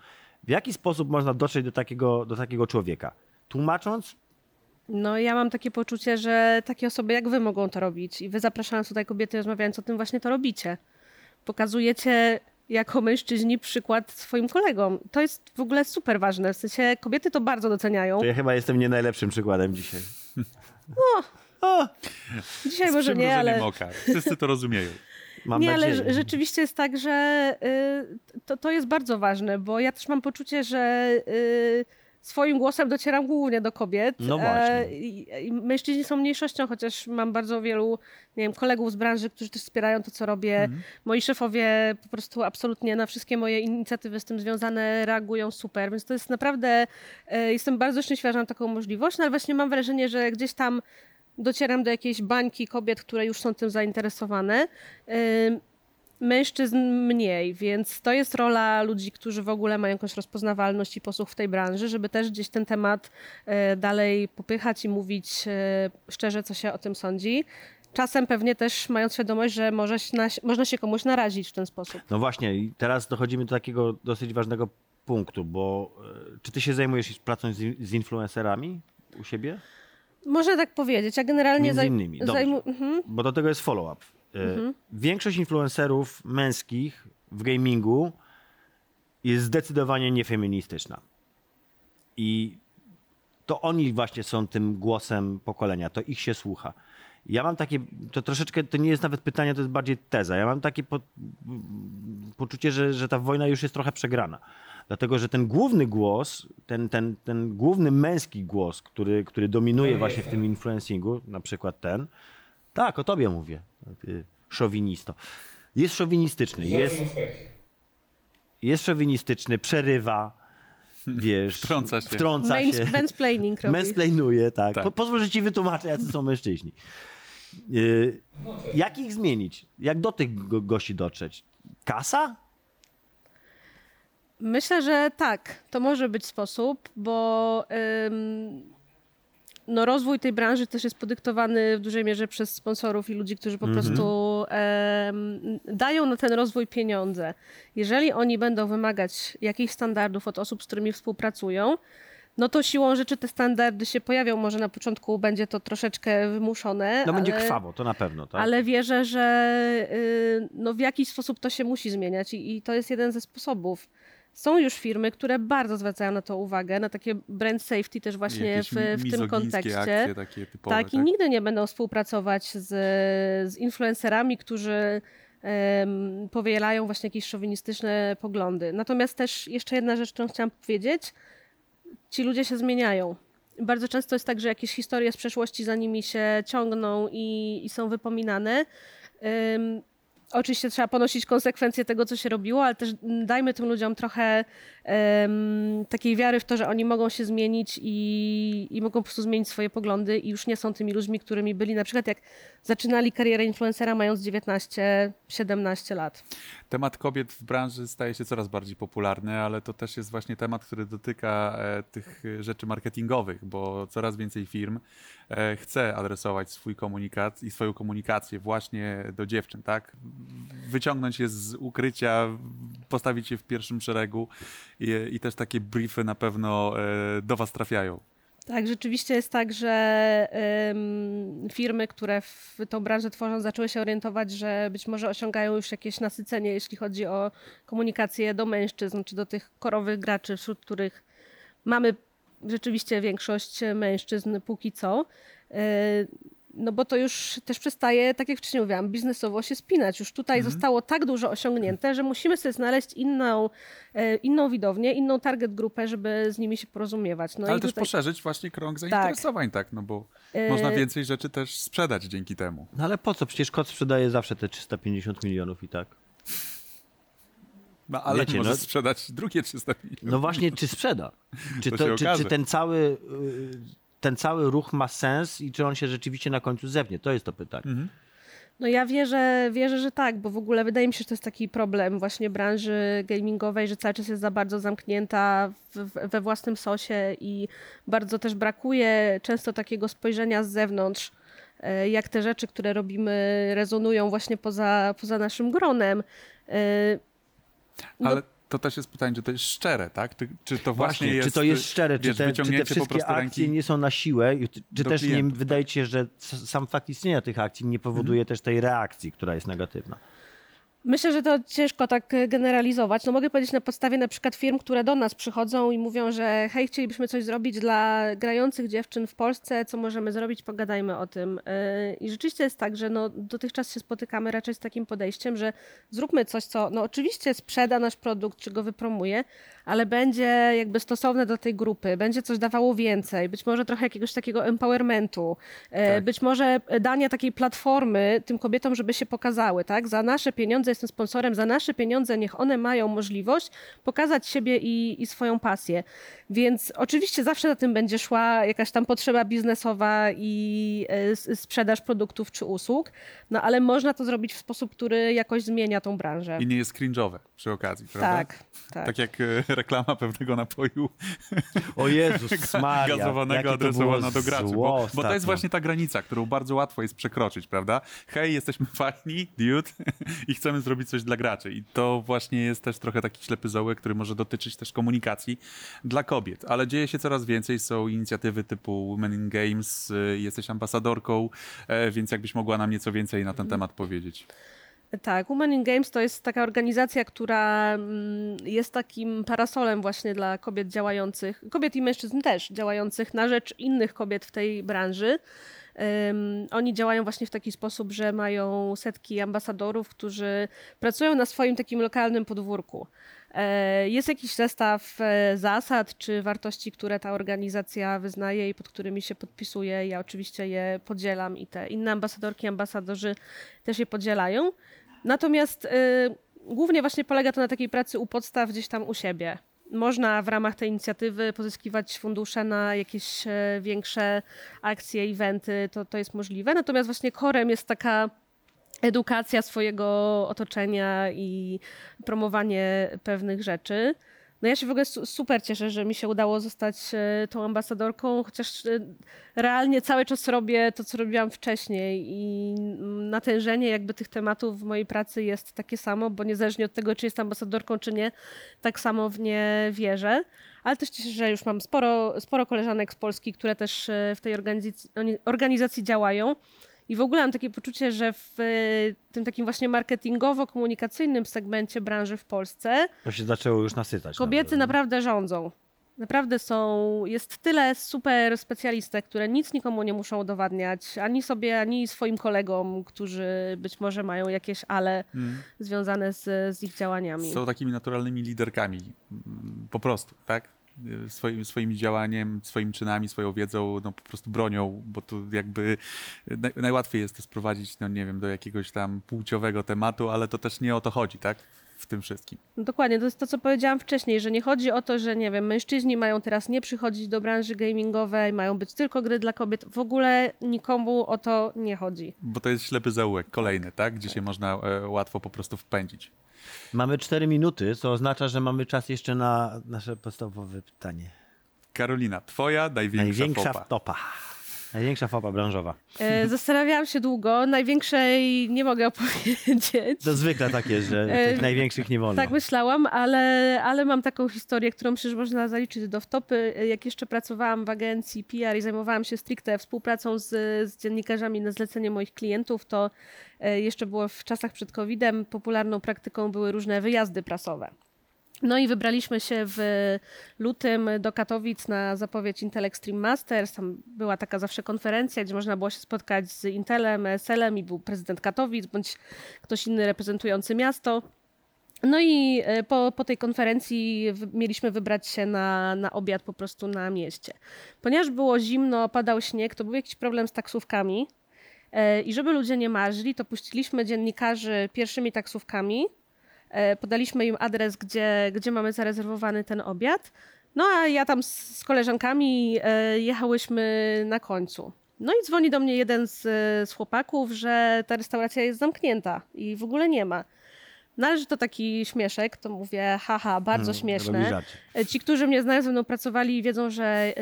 W jaki sposób można dotrzeć do takiego, do takiego człowieka? Tłumacząc, No ja mam takie poczucie, że takie osoby jak wy mogą to robić i wy zapraszając tutaj kobiety rozmawiając o tym właśnie to robicie. Pokazujecie jako mężczyźni przykład swoim kolegom. To jest w ogóle super ważne. W sensie kobiety to bardzo doceniają. to ja chyba jestem nie najlepszym przykładem dzisiaj. Dzisiaj Z może nie, ale... oka. Wszyscy to rozumieją. Mam nie, nadzieję. ale rze- rzeczywiście jest tak, że y, to, to jest bardzo ważne, bo ja też mam poczucie, że y, swoim głosem docieram głównie do kobiet. No właśnie. E, i mężczyźni są mniejszością, chociaż mam bardzo wielu nie wiem, kolegów z branży, którzy też wspierają to, co robię. Mhm. Moi szefowie po prostu absolutnie na wszystkie moje inicjatywy z tym związane reagują super, więc to jest naprawdę, e, jestem bardzo szczęśliwa, że mam taką możliwość, no ale właśnie mam wrażenie, że gdzieś tam docieram do jakiejś bańki kobiet, które już są tym zainteresowane. Mężczyzn mniej, więc to jest rola ludzi, którzy w ogóle mają jakąś rozpoznawalność i posłuch w tej branży, żeby też gdzieś ten temat e, dalej popychać i mówić e, szczerze, co się o tym sądzi. Czasem pewnie też mając świadomość, że może się na, można się komuś narazić w ten sposób. No właśnie, i teraz dochodzimy do takiego dosyć ważnego punktu, bo e, czy ty się zajmujesz pracą z, z influencerami u siebie? Można tak powiedzieć. Ja generalnie Między zaj- innymi, dobrze. zajmu- mhm. Bo do tego jest follow-up. E, Większość influencerów męskich w gamingu jest zdecydowanie niefeministyczna. I to oni właśnie są tym głosem pokolenia, to ich się słucha. Ja mam takie, to troszeczkę, to nie jest nawet pytanie, to jest bardziej teza. Ja mam takie po, poczucie, że, że ta wojna już jest trochę przegrana. Dlatego, że ten główny głos, ten, ten, ten główny męski głos, który, który dominuje właśnie w tym influencingu, na przykład ten, tak, o tobie mówię, ty szowinisto, jest szowinistyczny, jest, jest szowinistyczny, przerywa, wiesz, Wtrąca się. wtrąca się. Mansplaining robi. Mansplainuje, tak. Tak. Po, pozwól, że ci wytłumaczę, jacy są mężczyźni. Yy, cześć. jak ich zmienić? Jak do tych go, gości dotrzeć? Kasa? Myślę, że tak, to może być sposób, bo ym, no rozwój tej branży też jest podyktowany w dużej mierze przez sponsorów i ludzi, którzy po prostu em, dają na ten rozwój pieniądze. Jeżeli oni będą wymagać jakichś standardów od osób, z którymi współpracują, no to siłą rzeczy te standardy się pojawią. Może na początku będzie to troszeczkę wymuszone. No będzie ale... krwawo, to na pewno, tak? Ale wierzę, że y, no w jakiś sposób to się musi zmieniać i, i to jest jeden ze sposobów. Są już firmy, które bardzo zwracają na to uwagę, na takie brand safety też właśnie w, w tym kontekście. akcje takie typowe, tak, i nigdy nie będą współpracować z, z influencerami, którzy em, powielają właśnie jakieś szowinistyczne poglądy. Natomiast też jeszcze jedna rzecz, którą chciałam powiedzieć. Ci ludzie się zmieniają. Bardzo często jest tak, że jakieś historie z przeszłości za nimi się ciągną i, i są wypominane. Oczywiście trzeba ponosić konsekwencje tego, co się robiło, ale też dajmy tym ludziom trochę em, takiej wiary w to, że oni mogą się zmienić i, i mogą po prostu zmienić swoje poglądy i już nie są tymi ludźmi, którymi byli na przykład jak zaczynali karierę influencera mając 19-17 lat. Temat kobiet w branży staje się coraz bardziej popularny, ale to też jest właśnie temat, który dotyka e, tych rzeczy marketingowych, bo coraz więcej firm chce adresować swój komunikat i swoją komunikację właśnie do dziewczyn, tak? Wyciągnąć je z ukrycia, postawić je w pierwszym szeregu i, i też takie briefy na pewno e, do was trafiają. Tak, rzeczywiście jest tak, że em, firmy, które w tą branżę tworzą, zaczęły się orientować, że być może osiągają już jakieś nasycenie, jeśli chodzi o komunikację do mężczyzn, czy do tych korowych graczy, wśród których mamy rzeczywiście większość mężczyzn póki co. E, No bo to już też przestaje, tak jak wcześniej mówiłam, biznesowo się spinać. Już tutaj Mhm. zostało tak dużo osiągnięte, że musimy sobie znaleźć inną, e, inną widownię, inną target grupę, ale z nimi się porozumiewać. No ale i też tutaj- poszerzyć właśnie krąg zainteresowań, tak? No bo E, można więcej rzeczy też sprzedać dzięki temu. No ale po co? Przecież kot sprzedaje zawsze te 350 milionów i tak. No, ale Wiecie, może no- sprzedać drugie 350. No właśnie, czy sprzeda? Czy, To to, czy, czy ten cały y, ten cały ruch ma sens i czy on się rzeczywiście na końcu zewnie? To jest to pytanie. Mhm. No ja wierzę, wierzę, że tak, bo w ogóle wydaje mi się, że to jest taki problem właśnie branży gamingowej, że cały czas jest za bardzo zamknięta w, we własnym sosie i bardzo też brakuje często takiego spojrzenia z zewnątrz, e, jak te rzeczy, które robimy, rezonują właśnie poza, poza naszym gronem. No- Ale to też jest pytanie, czy to jest szczere, tak? Czy, czy to właśnie, Właśnie, jest... czy to jest szczere, czy wiesz, te, czy te wyciągnięcie po wszystkie akcje nie są na siłę, czy, czy też nie, klientów, wydaje się, że sam fakt istnienia tych akcji nie powoduje Mhm. też tej reakcji, która jest negatywna? Myślę, że to ciężko tak e, generalizować. No mogę powiedzieć na podstawie na przykład firm, które do nas przychodzą i mówią, że hej, chcielibyśmy coś zrobić dla grających dziewczyn w Polsce, co możemy zrobić, pogadajmy o tym. E, I rzeczywiście jest tak, że no, dotychczas się spotykamy raczej z takim podejściem, że zróbmy coś, co no oczywiście sprzeda nasz produkt, czy go wypromuje, ale będzie jakby stosowne do tej grupy, będzie coś dawało więcej, być może trochę jakiegoś takiego empowermentu, e, Tak. być może dania takiej platformy tym kobietom, żeby się pokazały, tak? Za nasze pieniądze jestem sponsorem, za nasze pieniądze niech one mają możliwość pokazać siebie i, i swoją pasję. Więc oczywiście zawsze za tym będzie szła jakaś tam potrzeba biznesowa i e, sprzedaż produktów czy usług, no ale można to zrobić w sposób, który jakoś zmienia tą branżę. I nie jest cringe'owe przy okazji, prawda? Tak, tak. Tak jak e, reklama pewnego napoju O Jezus Maria. gazowanego adresowana do graczy. Bo, bo to jest właśnie ta granica, którą bardzo łatwo jest przekroczyć, prawda? Hej, jesteśmy fajni, dude, i chcemy zrobić coś dla graczy. I to właśnie jest też trochę taki ślepy zaułek, który może dotyczyć też komunikacji dla kobiet. Ale dzieje się coraz więcej, są inicjatywy typu Women in Games, y, jesteś ambasadorką, e, więc jakbyś mogła nam nieco więcej na ten temat powiedzieć. Tak, Women in Games to jest taka organizacja, która mm, jest takim parasolem właśnie dla kobiet działających, kobiet i mężczyzn też, działających na rzecz innych kobiet w tej branży. Ym, oni działają właśnie w taki sposób, że mają setki ambasadorów, którzy pracują na swoim takim lokalnym podwórku. E, Jest jakiś zestaw e, zasad czy wartości, które ta organizacja wyznaje i pod którymi się podpisuje. Ja oczywiście je podzielam i te inne ambasadorki, ambasadorzy też je podzielają. Natomiast y, głównie właśnie polega to na takiej pracy u podstaw gdzieś tam u siebie. Można w ramach tej inicjatywy pozyskiwać fundusze na jakieś e, większe akcje, eventy, to, to jest możliwe. Natomiast właśnie korem jest taka edukacja swojego otoczenia i promowanie pewnych rzeczy. No ja się w ogóle su- super cieszę, że mi się udało zostać e, tą ambasadorką, chociaż e, realnie cały czas robię to, co robiłam wcześniej i natężenie jakby tych tematów w mojej pracy jest takie samo, bo niezależnie od tego, czy jestem ambasadorką, czy nie, tak samo w nie wierzę. Ale też cieszę się, że już mam sporo, sporo koleżanek z Polski, które też e, w tej organizacji, organizacji działają. I w ogóle mam takie poczucie, że w e, tym takim właśnie marketingowo-komunikacyjnym segmencie branży w Polsce To się zaczęło już nasycać. kobiety nawet. naprawdę rządzą. Naprawdę są, jest tyle super specjalistek, które nic nikomu nie muszą udowadniać, ani sobie, ani swoim kolegom, którzy być może mają jakieś ale związane z, z ich działaniami. Są takimi naturalnymi liderkami, mm, po prostu, tak? Y, Swoim, swoim działaniem, swoimi czynami, swoją wiedzą, no po prostu bronią, bo tu jakby naj, najłatwiej jest to sprowadzić, no nie wiem, do jakiegoś tam płciowego tematu, ale to też nie o to chodzi, tak? W tym wszystkim. No Dokładnie, to jest to, co powiedziałam wcześniej, że nie chodzi o to, że nie wiem, mężczyźni mają teraz nie przychodzić do branży gamingowej, mają być tylko gry dla kobiet. W ogóle nikomu o to nie chodzi. Bo to jest ślepy zaułek, kolejny, tak? Gdzie się można e, łatwo po prostu wpędzić. Mamy 4 minuty, co oznacza, że mamy czas jeszcze na nasze podstawowe pytanie. Karolina, twoja największa, Największa fopa. topa. Największa fopa branżowa. E, zastanawiałam się długo, największej nie mogę opowiedzieć. To zwykle tak jest, że E, tych największych nie wolno. Tak myślałam, ale, ale mam taką historię, którą że można zaliczyć do wtopy. Jak jeszcze pracowałam w agencji PR i zajmowałam się stricte współpracą z, z dziennikarzami na zlecenie moich klientów, to e, jeszcze było w czasach przed COVID-em popularną praktyką były różne wyjazdy prasowe. No i wybraliśmy się w lutym do Katowic na zapowiedź Intel Extreme Masters. Tam była taka zawsze konferencja, gdzie można było się spotkać z Intelem, ESL-em i był prezydent Katowic bądź ktoś inny reprezentujący miasto. No i e, po, po tej konferencji mieliśmy wybrać się na, na obiad po prostu na mieście. Ponieważ było zimno, padał śnieg, to był jakiś problem z taksówkami. E, I żeby ludzie nie marzli, to puściliśmy dziennikarzy pierwszymi taksówkami. E, podaliśmy im adres, gdzie, gdzie mamy zarezerwowany ten obiad. No a ja tam z, z koleżankami e, jechałyśmy na końcu. No i dzwoni do mnie jeden z, z chłopaków, że ta restauracja jest zamknięta i w ogóle nie ma. No ale że to taki śmieszek, to mówię, haha, bardzo Mm, śmieszne. E, Ci, którzy mnie znają, ze mną pracowali, wiedzą, że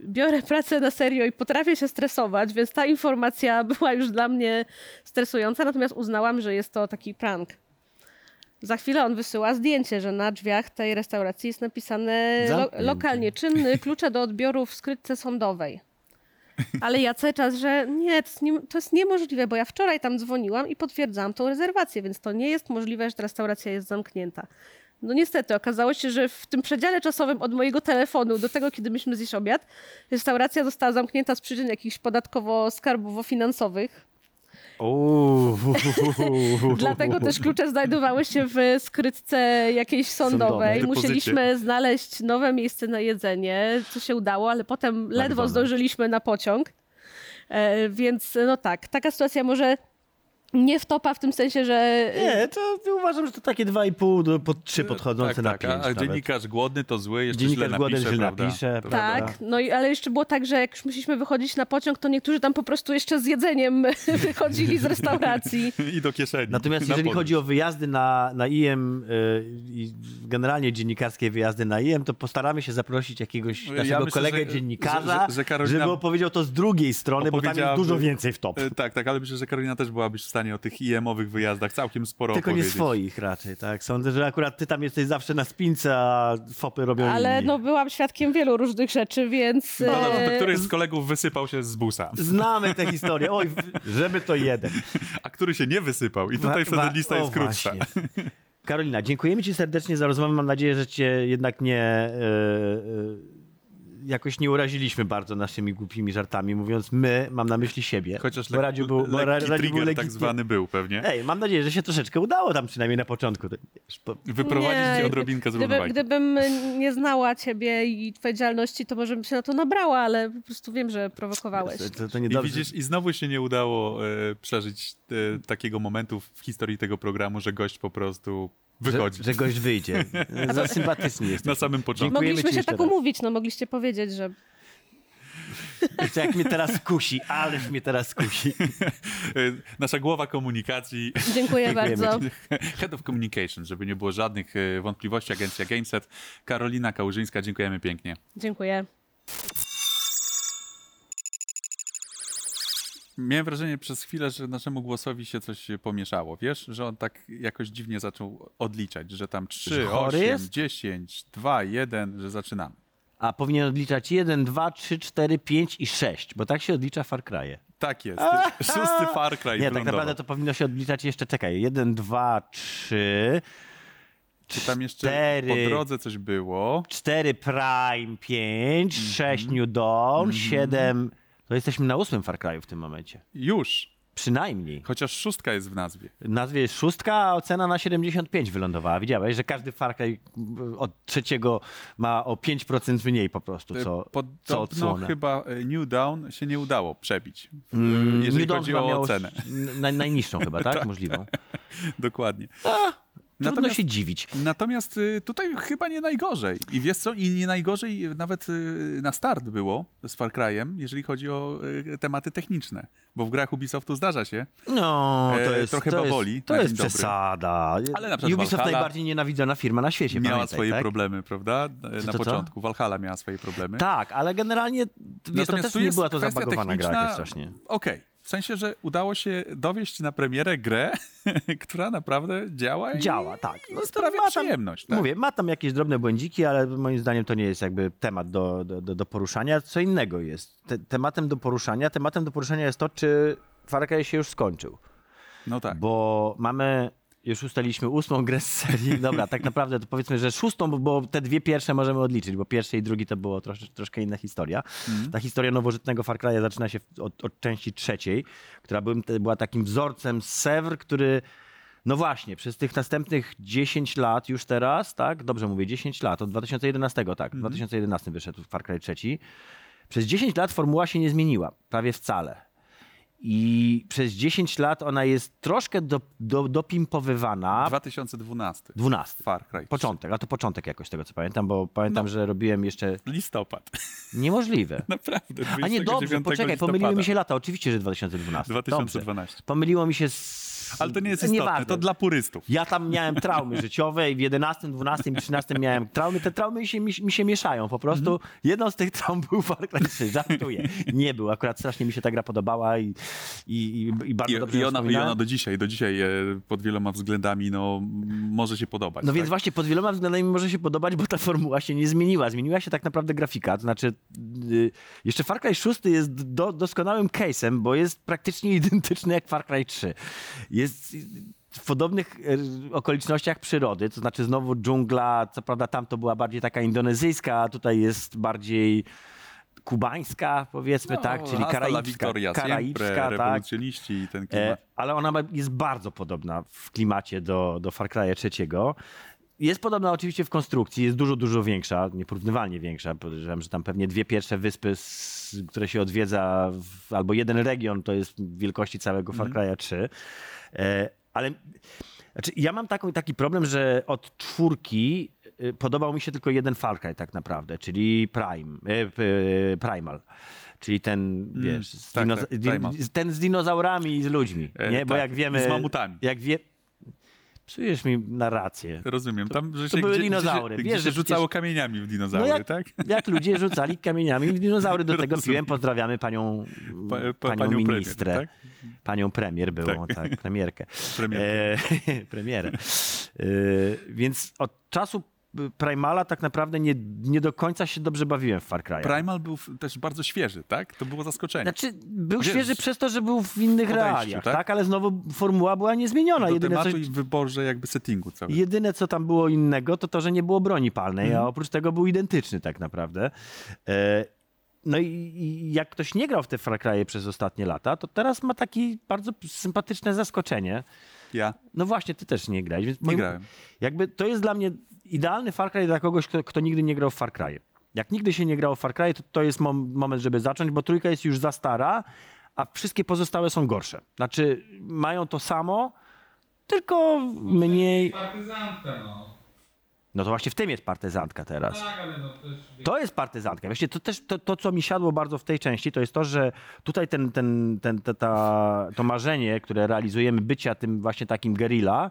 biorę pracę na serio i potrafię się stresować, więc ta informacja była już dla mnie stresująca, natomiast uznałam, że jest to taki prank. Za chwilę on wysyła zdjęcie, że na drzwiach tej restauracji jest napisane lo lokalnie czynny klucze do odbioru w skrytce sądowej. Ale ja cały czas, że nie to, jest nie, to jest niemożliwe, bo ja wczoraj tam dzwoniłam i potwierdzałam tą rezerwację, więc to nie jest możliwe, że ta restauracja jest zamknięta. No niestety, okazało się, że w tym przedziale czasowym od mojego telefonu do tego, kiedy myśmy zjeść obiad, restauracja została zamknięta z przyczyn jakichś podatkowo-skarbowo-finansowych. Dlatego też klucze znajdowały się w skrytce jakiejś sądowej. Musieliśmy znaleźć nowe miejsce na jedzenie, co się udało, ale potem ledwo zdążyliśmy na pociąg. E, Więc no tak, taka sytuacja może nie wtopa w tym sensie, że... Nie, to uważam, że to takie 2,5 do po 3 podchodzące tak, na tak, 5 a, a dziennikarz głodny to zły, jeszcze Dziennikarz źle głodny napisze, źle prawda? napisze, prawda. Tak, no i, ale jeszcze było tak, że jak już musieliśmy wychodzić na pociąg, to niektórzy tam po prostu jeszcze z jedzeniem wychodzili z restauracji. I do kieszeni. Natomiast na jeżeli podróż. chodzi o wyjazdy na, na IM y, i generalnie dziennikarskie wyjazdy na IM, to postaramy się zaprosić jakiegoś Ja naszego myślę, kolegę że- dziennikarza, że- że Karolina- żeby opowiedział to z drugiej strony, bo tam jest dużo więcej w top. E, Tak, tak, ale myślę, że Karolina też byłabyś w stanie o tych IM-owych wyjazdach całkiem sporo Tylko nie swoich raczej, tak. Sądzę, że akurat ty tam jesteś zawsze na spince, a fopy robią Ale inni. no byłam świadkiem wielu różnych rzeczy, więc... No dobrze, e, to któryś z kolegów wysypał się z busa, Znamy tę historię. Oj, żeby to jeden. a który się nie wysypał. I tutaj wtedy lista o, jest krótsza. właśnie. Karolina, dziękujemy Ci serdecznie za rozmowę. Mam nadzieję, że Cię jednak nie. E, e, jakoś nie uraziliśmy bardzo naszymi głupimi żartami, mówiąc my, mam na myśli siebie. Chociaż Bo Radziu był, bo był trigger legitnie- tak zwany był pewnie. Ej, mam nadzieję, że się troszeczkę udało tam przynajmniej na początku. Wyprowadzić Nie, ci odrobinkę z Gdyby, gdybym nie znała ciebie i twojej działalności, to może bym się na to nabrała, ale po prostu wiem, że prowokowałeś. to, to, to I widzisz, i znowu się nie udało e, przeżyć e, takiego momentu w historii tego programu, że gość po prostu wychodzi. Że, że gość wyjdzie. Za sympatyczni jest. Na samym początku. Dziękujemy Mogliśmy ci się tak raz. umówić, no mogliście powiedzieć, że Wiecie, jak mnie teraz kusi, ależ mnie teraz kusi. Nasza głowa komunikacji, dziękuję bardzo. Head of Communication, żeby nie było żadnych e, wątpliwości, agencja Gameset. Karolina Kałużyńska, dziękujemy pięknie. Dziękuję. Miałem wrażenie przez chwilę, że naszemu głosowi się coś pomieszało, wiesz? Że on tak jakoś dziwnie zaczął odliczać, że tam 3, Że chory 8, jest? 10, 2, 1, że zaczynamy. A powinien odliczać 1, 2, 3, 4, 5 i 6, bo tak się odlicza Far Cry'e. Tak jest. Szósty Far Cry Nie, tak wylądował. naprawdę to powinno się odliczać jeszcze, czekaj, 1, 2, 3, Czy tam jeszcze cztery. po drodze coś było? 4 Prime 5, Mhm. 6 New Dawn, 7... To jesteśmy na ósmym Far Cry'u w tym momencie. Już. Przynajmniej. Chociaż szóstka jest w nazwie. W nazwie jest szóstka, a ocena na 75 wylądowała. Widziałeś, że każdy Far Cry od trzeciego ma o 5% mniej po prostu, co, co E, odsłonę. chyba e, New Dawn się nie udało przebić, e, Mm, jeżeli New Dawn chodzi chyba o ocenę. naj- najniższą chyba, tak? Możliwą. Dokładnie. Trudno Natomiast- się dziwić. Natomiast y, tutaj chyba nie najgorzej. I wiesz co, i nie najgorzej nawet y, na start było z Far Cry'em, jeżeli chodzi o y, tematy techniczne. Bo w grach Ubisoftu zdarza się. No, to E, jest trochę to Jest, to jest przesada. Ale na przykład Ubisoft Valhalla najbardziej nienawidzona firma na świecie, miała pamiętaj, swoje tak? problemy, prawda? E, Na to początku. Valhalla miała swoje problemy. Tak, ale generalnie wiesz, to też nie była to zabagowana gra strasznie. Okej. W sensie, że udało się dowieść na premierę grę, która naprawdę działa i Działa, tak. No to sprawia ma tam- przyjemność. Tak? Mówię, ma tam jakieś drobne błędziki, ale moim zdaniem to nie jest jakby temat do, do, do, do poruszania. Co innego jest. Te, tematem do poruszania, tematem do poruszania jest to, czy Far Cry się już skończył. No tak. Bo mamy, już ustaliliśmy ósmą grę z serii. Dobra, tak naprawdę to powiedzmy, że szóstą, bo- te dwie pierwsze możemy odliczyć, bo pierwszy i drugi to było trosze, troszkę inna historia. Mhm. Ta historia nowożytnego Far Cry'a zaczyna się od, od części trzeciej, która była takim wzorcem z Sevr, który no właśnie, przez tych następnych 10 lat już teraz, tak? Dobrze mówię, 10 lat, od 2011, tak, w 2011 wyszedł Far Cry trzeci. Przez 10 lat formuła się nie zmieniła, prawie wcale. I przez 10 lat ona jest troszkę do, do, dopimpowywana. 2012. 12. Far Cry. Początek, a to początek jakoś tego co pamiętam, bo pamiętam, No. że robiłem jeszcze Listopad. niemożliwe. Naprawdę. A nie, dobrze, 29 poczekaj, pomyliły listopada. mi się lata, oczywiście, że 2012. Dobrze. 2012. Pomyliło mi się z... Ale to nie jest istotne, Nieważne. to dla purystów. Ja tam miałem traumy życiowe i w 11, 12 i 13 miałem traumy. Te traumy się, mi, mi się mieszają po prostu. Mhm. Jedną z tych traum był Far Cry 3, żartuję. Nie był, akurat strasznie mi się ta gra podobała i, i, i, i bardzo I, dobrze i, ona, I ona do dzisiaj, do dzisiaj e, pod wieloma względami no, może się podobać. No więc tak? właśnie pod wieloma względami może się podobać, bo ta formuła się nie zmieniła. Zmieniła się tak naprawdę grafika. To znaczy, y, jeszcze Far Cry 6 jest do, doskonałym case'em, bo jest praktycznie identyczny jak Far Cry 3. Jest w podobnych e, okolicznościach przyrody, to znaczy znowu dżungla, co prawda tam to była bardziej taka indonezyjska, a tutaj jest bardziej kubańska, powiedzmy, No, tak, czyli karaibska, karaibska tak. i ten E, klimat. ale ona jest bardzo podobna w klimacie do, do Far Cry'a trzeciego. jest podobna oczywiście w konstrukcji, jest dużo, dużo większa, nieporównywalnie większa. Podejrzewam, że tam pewnie dwie pierwsze wyspy, które się odwiedza, w, albo jeden region, to jest wielkości całego Far Cry'a 3. E, ale znaczy, ja mam taką, taki problem, że od czwórki podobał mi się tylko jeden Far Cry tak naprawdę, czyli Prime, e, p- Primal. Czyli ten, wiesz, z tak, tak, ten z dinozaurami i z ludźmi. E, nie? Bo tak, jak wiemy... z mamutami. Jak wie... Psujesz mi narrację. Rozumiem. Tam, że się, były gdzie, dinozaury. Gdzie, Wiesz, gdzie że się rzucało przecież- kamieniami w dinozaury, No jak, tak? jak ludzie rzucali kamieniami w dinozaury, do tego piłem. Pozdrawiamy panią, Pa- pa- panią, panią premier, ministrę. tak? Panią premier było, tak, premierkę. Premierkę. E, premierę. E, więc od czasu Primala tak naprawdę nie, nie do końca się dobrze bawiłem w Far Cry. Primal był też bardzo świeży, tak? To było zaskoczenie. Znaczy, był Wiesz, świeży przez to, że był w innych podejściu, realiach, tak? tak? Ale znowu formuła była niezmieniona. Do Jedyne, co, tematu i w wyborze jakby settingu całego. Jedyne, co tam było innego, to to, że nie było broni palnej, Mhm. a oprócz tego był identyczny tak naprawdę. E, no i, i jak ktoś nie grał w te Far Cry'e przez ostatnie lata, to teraz ma takie bardzo sympatyczne zaskoczenie. Ja No właśnie, ty też nie grałeś, więc nie moim- grałem. jakby to jest dla mnie idealny Far Cry dla kogoś, kto, kto nigdy nie grał w Far. Jak nigdy się nie grało w Far Cry, to, to jest mom, moment, żeby zacząć, bo trójka jest już za stara, a wszystkie pozostałe są gorsze. Znaczy, mają to samo, tylko mniej... Partyzantka, no. No to właśnie w tym jest partyzantka teraz. Tak, ale no też... To jest partyzantka. Właśnie to też to, to, co mi siadło bardzo w tej części, to jest to, że tutaj ten, ten, ten, te- ta, to marzenie, które realizujemy, bycia tym właśnie takim gerilla,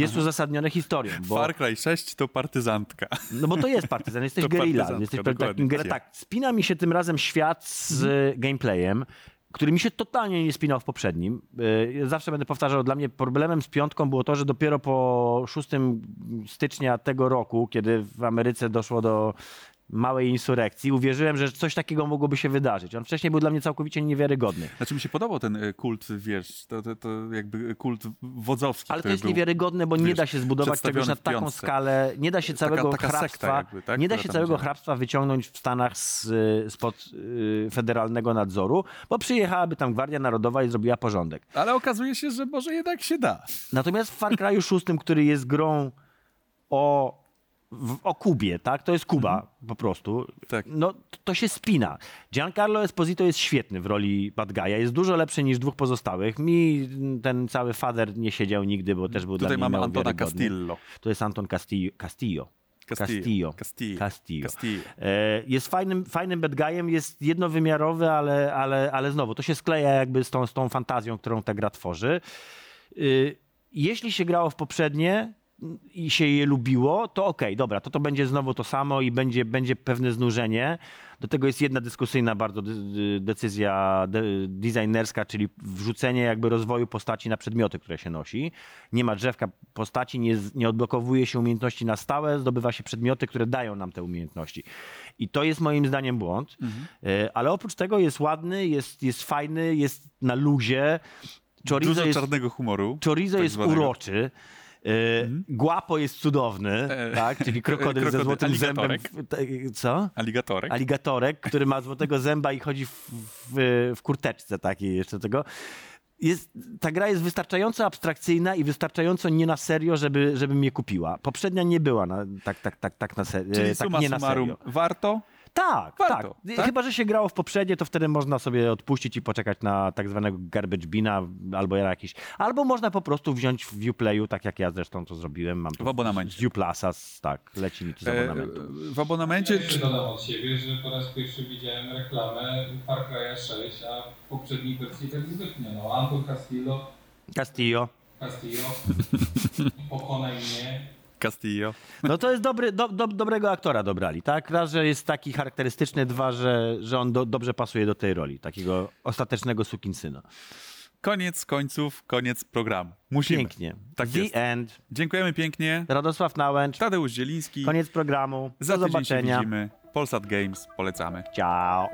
jest uzasadnione historią. Bo, Far Cry 6 to partyzantka. no bo to jest partyzan, jesteś gerilla. Jesteś takim ger... Tak, spina mi się tym razem świat z gameplayem, który mi się totalnie nie spinał w poprzednim. Yy, Zawsze będę powtarzał, dla mnie problemem z piątką było to, że dopiero po 6 stycznia tego roku, kiedy w Ameryce doszło do małej insurekcji, uwierzyłem, że coś takiego mogłoby się wydarzyć. On wcześniej był dla mnie całkowicie niewiarygodny. Znaczy mi się podobał ten e, kult, wiesz, to, to, to jakby kult wodzowski. Ale to jest był. niewiarygodne, bo nie wiesz, da się zbudować czegoś na taką skalę, nie da się Taka- całego taka sekta hrabstwa, jakby, tak, nie da się całego działa. hrabstwa wyciągnąć w Stanach z, y, spod y, federalnego nadzoru, bo przyjechałaby tam Gwardia Narodowa i zrobiła porządek. Ale okazuje się, że może jednak się da. Natomiast w Far Cry'u 6, który jest grą o, w, o Kubie, tak? To jest Kuba po prostu. Tak. No, to- się spina. Giancarlo Esposito jest świetny w roli bad guy'a. Jest dużo lepszy niż dwóch pozostałych. Mi ten cały fader nie siedział nigdy, bo też był dla Tutaj mnie mamy Antona. Castillo. To jest Anton Castillo. Castillo. Castillo. Castillo. Castillo. Castillo. E, Jest fajnym, fajnym bad guyem, jest jednowymiarowy, ale, ale, ale znowu, to się skleja jakby z tą, z tą fantazją, którą ta gra tworzy. Y, Jeśli się grało w poprzednie i się je lubiło, to okej, dobra, to to będzie znowu to samo i będzie, będzie pewne znużenie. Do tego jest jedna dyskusyjna bardzo decyzja de, designerska, czyli wrzucenie jakby rozwoju postaci na przedmioty, które się nosi. Nie ma drzewka postaci, nie, nie odblokowuje się umiejętności na stałe, zdobywa się przedmioty, które dają nam te umiejętności. I to jest moim zdaniem błąd. E, Ale oprócz tego jest ładny, jest, jest fajny, jest na luzie. Chorizo Dużo jest, czarnego humoru. chorizo tak jest zwanego. uroczy. E, Guapo jest cudowny, E, tak? czyli krokodyl ze krokodyl, złotym zębem. W, co? Aligatorek. Aligatorek, który ma złotego zęba i chodzi w, w, w kurteczce takiej jeszcze tego. Jest, ta gra jest wystarczająco abstrakcyjna i wystarczająco nie na serio, żeby, żeby mnie kupiła. Poprzednia nie była na, tak, tak, tak, tak, na serio. Czyli tak suma nie na summarum warto? Tak, Warto, tak. tak? Chyba, że się grało w poprzednie, to wtedy można sobie odpuścić i poczekać na tak zwanego garbage bina albo na jakiś. Albo można po prostu wziąć w Uplayu, tak jak ja zresztą to zrobiłem. Mam to W abonamencie. Z Uplasa, z- tak, leci mi to z E, abonamentu. w abonamencie... Ja jeszcze dodam od siebie, że po raz pierwszy widziałem reklamę Far Cry'a 6, a w poprzedniej wersji tak zwykle. No, Anton Castillo, Castillo. Castillo, pokonaj mnie. Castillo. No to jest dobry, do, do, dobrego aktora dobrali, tak? Raz, że jest taki charakterystyczny, dwa, że, że on do, dobrze pasuje do tej roli, takiego ostatecznego sukinsyna. Koniec końców, koniec programu. Musimy. Pięknie. Tak The jest. end. Dziękujemy pięknie. Radosław Nałęcz. Tadeusz Zieliński. Koniec programu. Za Do zobaczenia. widzimy. Polsat Games. Polecamy. Ciao.